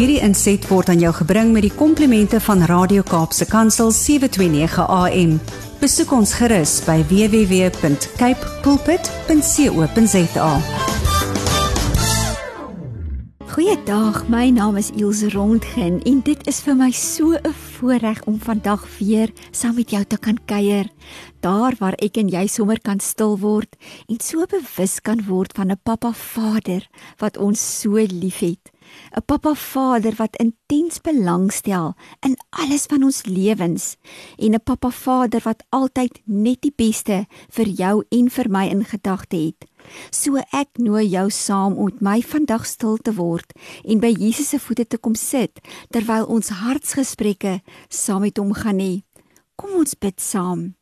Hierdie inset word aan jou gebring met die komplimente van Radio Kaapse Kansel 729 AM. Besoek ons gerus by www.cape pulpit.co.za. Goeiedag, my naam is Ilse Rondgen en dit is vir my so 'n voorreg om vandag weer saam met jou te kan kuier. Daar waar ek en jy sommer kan stil word en so bewus kan word van 'n Pappa Vader wat ons so liefhet. 'n Pappa Vader wat intens belangstel in alles van ons lewens en 'n Pappa Vader wat altyd net die beste vir jou en vir my in gedagte het. So ek nooi jou saam om my vandag stil te word en by Jesus se voete te kom sit terwyl ons hartsgesprekke saam met hom gaan hê. Kom ons bid saam.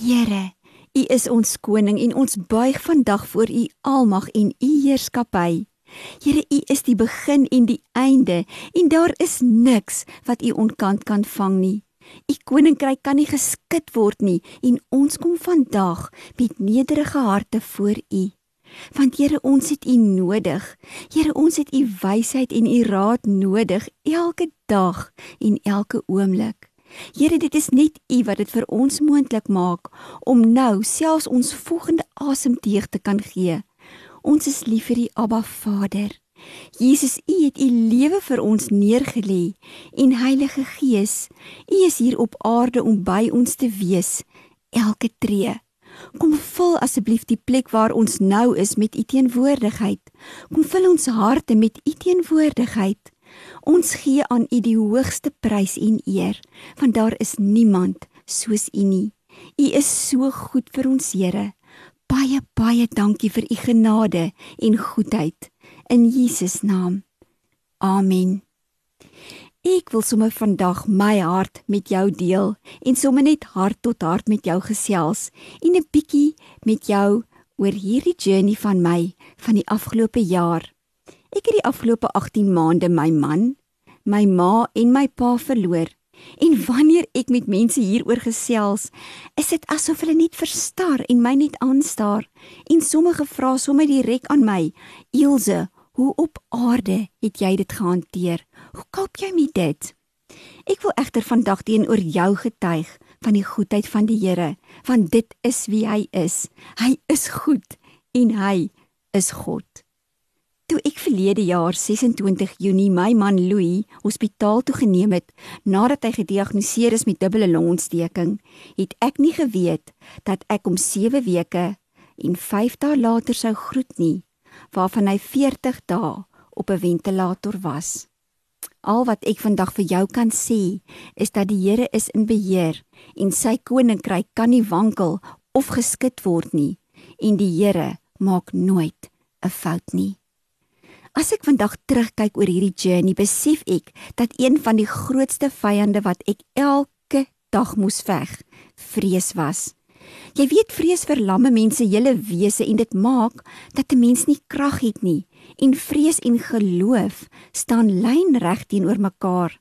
Here, U is ons koning en ons buig vandag voor U almag en U heerskappy. Here, U is die begin en die einde en daar is niks wat U onkant kan vang nie. U koninkryk kan nie geskit word nie en ons kom vandag met nederige harte voor U. Want Here, ons het U nodig. Here, ons het U wysheid en U raad nodig elke dag en elke oomblik. Here, dit is net U wat dit vir ons moontlik maak om nou selfs ons volgende asemteug te kan gee. Ons is lief vir U Abba Vader. Jesus, U het U lewe vir ons neergelê en Heilige Gees, U is hier op aarde om by ons te wees elke tree. Kom vul asseblief die plek waar ons nou is met U teenwoordigheid. Kom vul ons harte met U teenwoordigheid. Ons gee aan U die hoogste prys en eer, want daar is niemand soos U nie. U is so goed vir ons Here baie dankie vir u genade en goedheid in Jesus naam. Amen. Ek wil sommer vandag my hart met jou deel en sommer net hart tot hart met jou gesels en 'n bietjie met jou oor hierdie journey van my van die afgelope jaar. Ek het die afgelope 18 maande my man, my ma en my pa verloor En wanneer ek met mense hieroor gesels, is dit asof hulle net verstar en my net aanstaar. En sommige vra sommer direk aan my: "Ilse, hoe op aarde het jy dit gehanteer? Hoe koop jy met dit?" Ek wil egter vandag teenoor jou getuig van die goedheid van die Here, want dit is wie hy is. Hy is goed en hy is God. Toe ek verlede jaar 26 Junie my man Louis hospitaal toe geneem het nadat hy gediagnoseer is met dubbele longontsteking, het ek nie geweet dat ek om 7 weke en 5 dae later sou groet nie, waarvan hy 40 dae op 'n ventilator was. Al wat ek vandag vir jou kan sê, is dat die Here is in beheer en sy koninkryk kan nie wankel of geskit word nie en die Here maak nooit 'n fout nie. As ek vandag terugkyk oor hierdie journey, besef ek dat een van die grootste vyande wat ek elke dag moes veg, vrees was. Jy weet vrees verlamme mense hele wese en dit maak dat 'n mens nie krag het nie en vrees en geloof staan lynreg teenoor mekaar.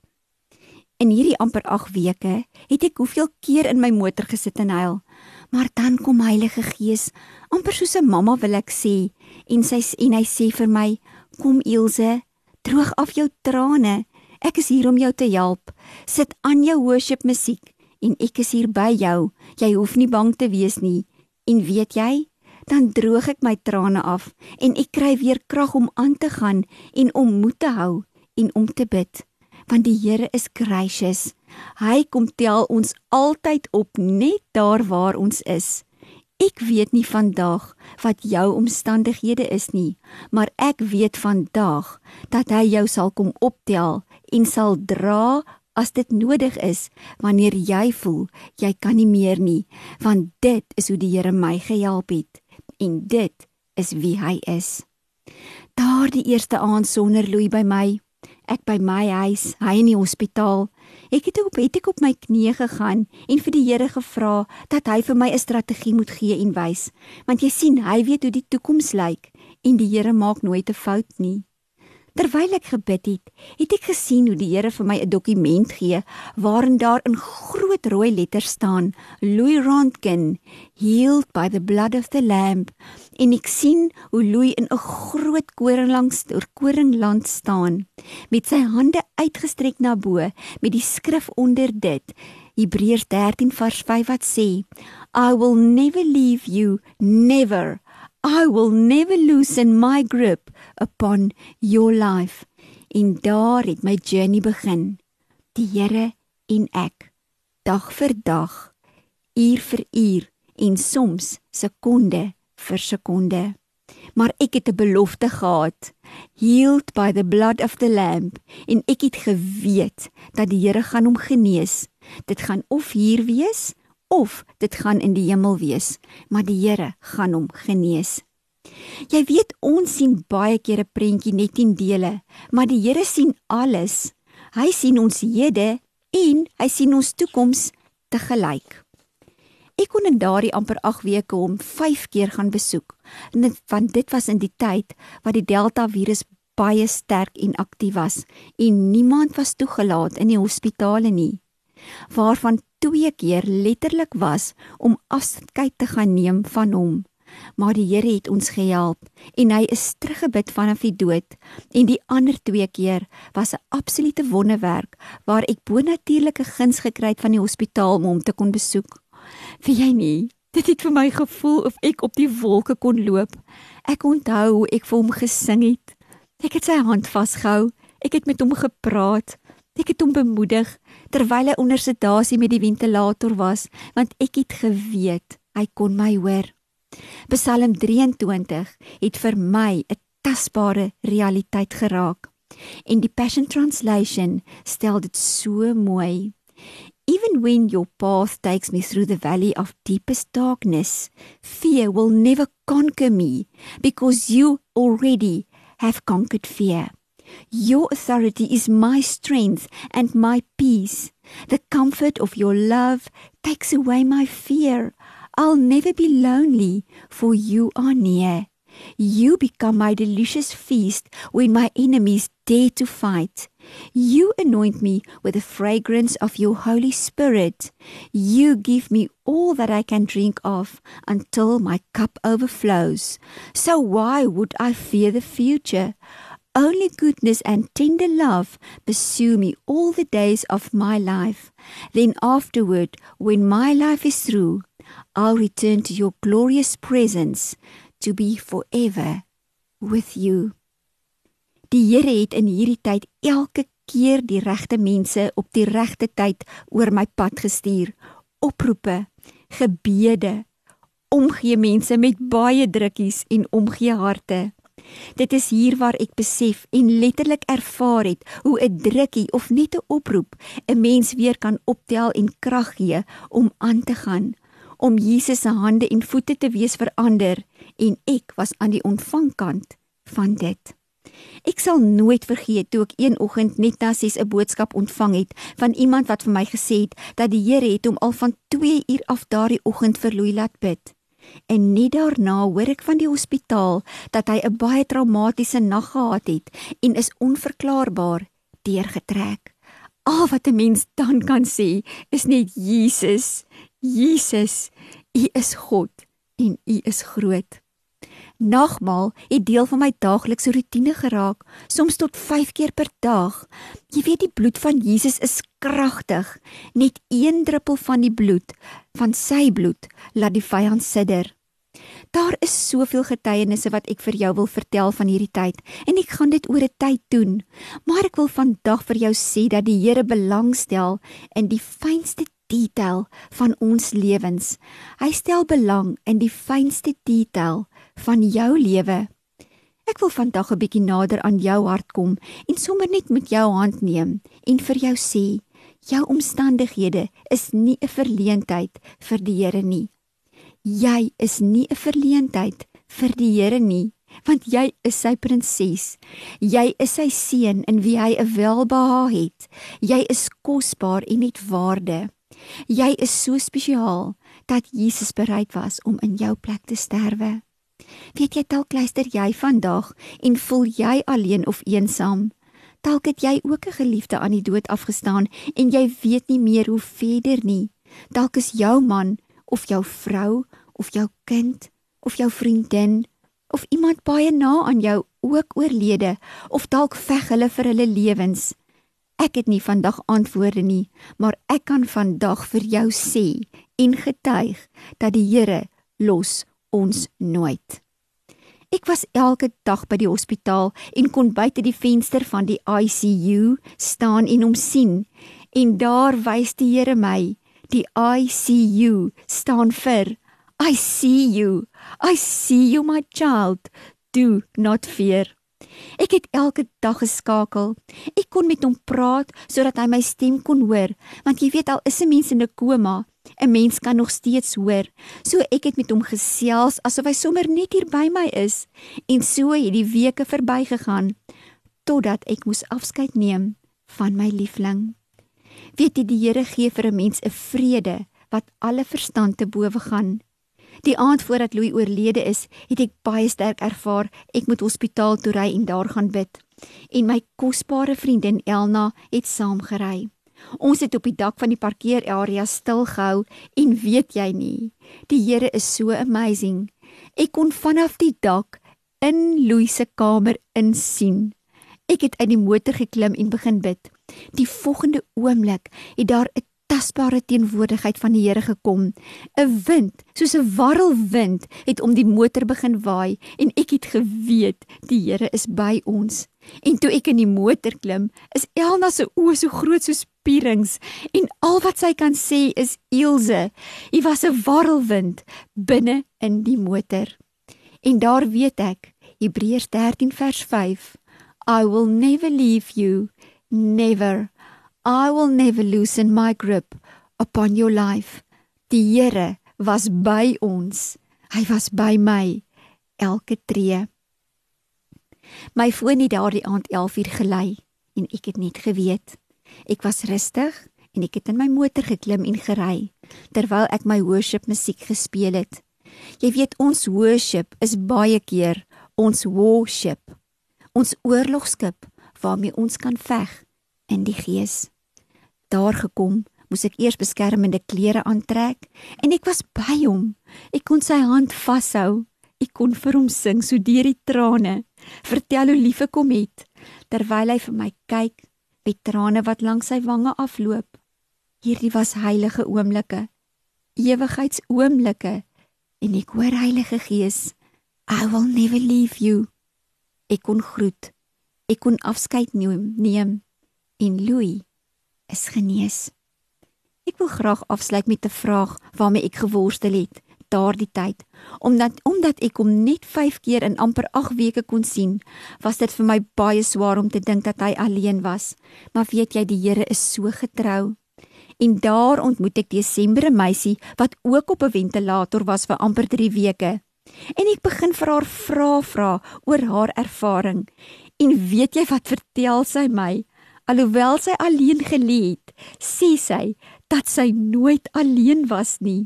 In hierdie amper 8 weke het ek hoeveel keer in my motor gesit en huil. Maar dan kom Heilige Gees, amper soos 'n mamma wil ek sê, en sy en hy sê vir my, Kom Ilse, droog af jou trane. Ek is hier om jou te help. Sit aan jou worship musiek en ek is hier by jou. Jy hoef nie bang te wees nie. En weet jy, dan droog ek my trane af en ek kry weer krag om aan te gaan en om moed te hou en om te bid. Want die Here is gracious. Hy kom tel ons altyd op net daar waar ons is. Ek weet nie vandag wat jou omstandighede is nie, maar ek weet vandag dat hy jou sal kom optel en sal dra as dit nodig is wanneer jy voel jy kan nie meer nie, want dit is hoe die Here my gehelp het en dit is wie hy is. Daar die eerste aand sonder Louis by my, ek by my huis, hy in die hospitaal. Ek het op het ek op my knieë gegaan en vir die Here gevra dat hy vir my 'n strategie moet gee en wys, want jy sien, hy weet hoe die toekoms lyk en die Here maak nooit 'n fout nie. Terwyl ek gebid het, het ek gesien hoe die Here vir my 'n dokument gee waarin daar in groot rooi letters staan: Louis Röntgen, healed by the blood of the lamb. En ek sien hoe Louis in 'n groot koringland oor koringland staan met sy hande uitgestrek na bo met die skrif onder dit. Hebreërs 13 vers 5 wat sê: I will never leave you, never. I will never loosen my grip upon your life. En daar het my journey begin. Die Here en ek, dag vir dag, uur vir uur en soms sekonde vir sekonde. Maar ek het 'n belofte gehad, healed by the blood of the lamb, en ek het geweet dat die Here gaan hom genees. Dit gaan of hier wees of dit gaan in die hemel wees, maar die Here gaan hom genees. Jy weet ons sien baie keer 'n prentjie net in dele, maar die Here sien alles. Hy sien ons hede en hy sien ons toekoms te gelyk. Ek kon in daardie amper 8 weke hom 5 keer gaan besoek. Want dit was in die tyd wat die Delta virus baie sterk en aktief was en niemand was toegelaat in die hospitale nie. Waarvan 2 keer letterlik was om afskeid te gaan neem van hom maar die Here het ons gehelp en hy is teruggebid vanaf die dood en die ander twee keer was 'n absolute wonderwerk waar ek bonatuurlike guns gekry het van die hospitaal om hom te kon besoek. Vir jy nie, dit het vir my gevoel of ek op die wolke kon loop. Ek onthou hoe ek vir hom gesing het. Ek het sy hand vasgehou. Ek het met hom gepraat. Ek het hom bemoedig terwyl hy onder sedasie met die ventilator was, want ek het geweet hy kon my hoor. Psalm 23 het vir my 'n tasbare realiteit geraak. En die Passion Translation stel dit so mooi. Even when your path takes me through the valley of deepest darkness, fear will never conquer me because you already have conquered fear. Your authority is my strength and my peace. The comfort of your love takes away my fear. I'll never be lonely, for you are near. You become my delicious feast when my enemies dare to fight. You anoint me with the fragrance of your Holy Spirit. You give me all that I can drink of until my cup overflows. So why would I fear the future? Only goodness and tender love pursue me all the days of my life. Then afterward, when my life is through, I'll return to your glorious presence to be forever with you. Die Here het in hierdie tyd elke keer die regte mense op die regte tyd oor my pad gestuur. Oproepe, gebede, omgee mense met baie drukkies en omgee harte. Dit is hier waar ek besef en letterlik ervaar het hoe 'n drukkie of net 'n oproep 'n mens weer kan optel en krag gee om aan te gaan om Jesus se hande en voete te wees vir ander en ek was aan die ontvangkant van dit. Ek sal nooit vergeet toe ek een oggend net na 6 'n boodskap ontvang het van iemand wat vir my gesê het dat die Here het hom al van 2 uur af daardie oggend vir Louis laat bid. En net daarna hoor ek van die hospitaal dat hy 'n baie traumatiese nag gehad het en is onverklaarbaar deurgetrek. Al wat 'n mens dan kan sê is net Jesus. Jesus, U is God en U is groot. Nagmaal het deel van my daaglikse rotine geraak, soms tot 5 keer per dag. Jy weet die bloed van Jesus is kragtig. Net een druppel van die bloed, van sy bloed, laat die vyand sidder. Daar is soveel getuienisse wat ek vir jou wil vertel van hierdie tyd en ek gaan dit oor 'n tyd doen. Maar ek wil vandag vir jou sê dat die Here belangstel in die fynste detail van ons lewens. Hy stel belang in die fynste detail van jou lewe. Ek wil vandag 'n bietjie nader aan jou hart kom en sommer net met jou hand neem en vir jou sê, jou omstandighede is nie 'n verleentheid vir die Here nie. Jy is nie 'n verleentheid vir die Here nie, want jy is sy prinses. Jy is sy seun in wie hy 'n welbehae het. Jy is kosbaar en het waarde. Jy is so spesiaal dat Jesus bereid was om in jou plek te sterwe. Weet jy dalk luister jy vandag en voel jy alleen of eensaam? Dalk het jy ook 'n geliefde aan die dood afgestaan en jy weet nie meer hoe verder nie. Dalk is jou man of jou vrou of jou kind of jou vriendin of iemand baie na aan jou ook oorlede of dalk veg hulle vir hulle lewens. Ek het nie vandag antwoorde nie, maar ek kan vandag vir jou sê en getuig dat die Here los ons nooit. Ek was elke dag by die hospitaal en kon buite die venster van die ICU staan en hom sien. En daar wys die Here my, die ICU staan vir I see you. I see you my child. Do not fear. Ek het elke dag geskakel. Ek kon met hom praat sodat hy my stem kon hoor, want jy weet al is 'n mens in 'n koma, 'n mens kan nog steeds hoor. So ek het met hom gesels asof hy sommer net hier by my is en so het die weke verbygegaan totdat ek moes afskeid neem van my liefling. Weet jy die Here gee vir 'n mens 'n vrede wat alle verstand te bowe gaan. Die aand voordat Louis oorlede is, het ek baie sterk ervaar ek moet hospitaal toe ry en daar gaan bid. En my kosbare vriendin Elna het saamgery. Ons het op die dak van die parkeerarea stil gehou en weet jy nie, die Here is so amazing. Ek kon vanaf die dak in Louis se kamer insien. Ek het uit die motor geklim en begin bid. Die volgende oomblik het daar 'n tasbare teenwoordigheid van die Here gekom. 'n Wind, soos 'n warrelwind, het om die motor begin waai en ek het geweet die Here is by ons. En toe ek in die motor klim, is Elna se oë so groot soos pierings en al wat sy kan sê is Ilse, jy was 'n warrelwind binne in die motor. En daar weet ek, Hebreërs 13 vers 5, I will never leave you, never. I will never loosen my grip upon your life. Die Here was by ons. Hy was by my elke tree. My foon het daardie aand 11uur gelei en ek het net geweet. Ek was rustig en ek het in my motor geklim en gery terwyl ek my worship musiek gespeel het. Jy weet ons worship is baie keer ons worship. Ons oorlogskip waarmee ons kan veg in die gees. Daar gekom, moes ek eers beskermende klere aantrek en ek was by hom. Ek kon sy hand vashou. Ek kon vir hom sing so deur die trane. Vertel hoe lief ek hom het terwyl hy vir my kyk met trane wat langs sy wange afloop. Hierdie was heilige oomblikke, ewigheidsoomblikke en ek hoor Heilige Gees, I will never leave you. Ek kon groet. Ek kon afskeid neem, neem en Louis is genees. Ek wil graag afsluit met 'n vraag waarmee ek geworstel het daardie tyd. Omdat omdat ek hom net 5 keer in amper 8 weke kon sien, was dit vir my baie swaar om te dink dat hy alleen was. Maar weet jy, die Here is so getrou. En daar ontmoet ek Desember 'n meisie wat ook op 'n ventilator was vir amper 3 weke. En ek begin vir haar vra vra oor haar ervaring. En weet jy wat vertel sy my? Alhoewel sy alleen gelê het, sê sy dat sy nooit alleen was nie.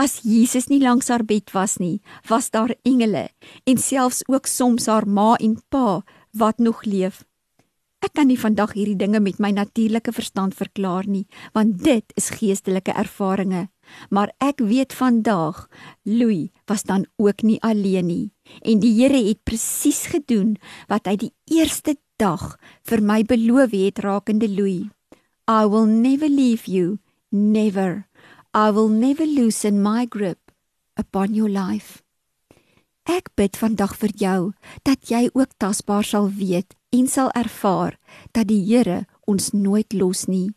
As Jesus nie langs haar bed was nie, was daar engele en selfs ook soms haar ma en pa wat nog leef. Ek kan nie vandag hierdie dinge met my natuurlike verstand verklaar nie, want dit is geestelike ervarings. Maar ek weet vandag, Louis was dan ook nie alleen nie en die Here het presies gedoen wat hy die eerste dag vir my beloof het rakende Louis. I will never leave you, never. I will never loosen my grip upon your life. Ek bid vandag vir jou dat jy ook tasbaar sal weet en sal ervaar dat die Here ons nooit los nie.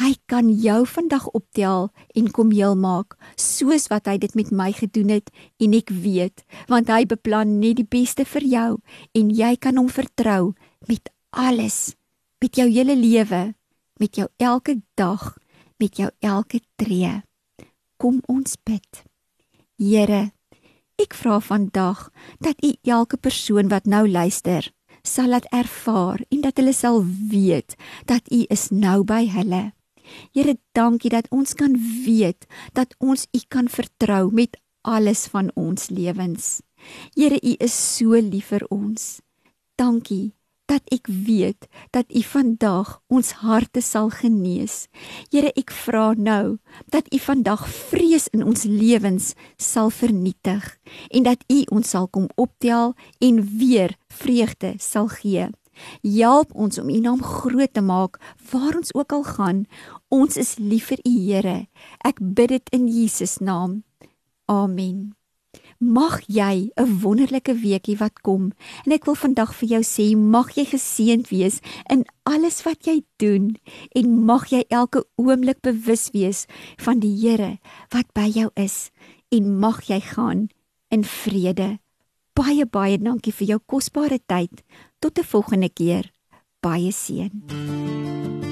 Hy kan jou vandag optel en kom heel maak soos wat hy dit met my gedoen het en ek weet want hy beplan net die beste vir jou en jy kan hom vertrou met alles met jou hele lewe met jou elke dag met jou elke tree kom ons bid. Here, ek vra vandag dat U elke persoon wat nou luister, sal laat ervaar en dat hulle sal weet dat U is nou by hulle. Here, dankie dat ons kan weet dat ons U kan vertrou met alles van ons lewens. Here, U is so lief vir ons. Dankie dat ek weet dat U vandag ons harte sal genees. Here, ek vra nou dat U vandag vrees in ons lewens sal vernietig en dat U ons sal kom optel en weer vreugde sal gee. Help ons om U naam groot te maak waar ons ook al gaan. Ons is lief vir U, Here. Ek bid dit in Jesus naam. Amen. Mag jy 'n wonderlike weekie wat kom. En ek wil vandag vir jou sê, mag jy geseënd wees in alles wat jy doen en mag jy elke oomblik bewus wees van die Here wat by jou is en mag jy gaan in vrede. Baie baie dankie vir jou kosbare tyd. Tot 'n volgende keer. Baie seën.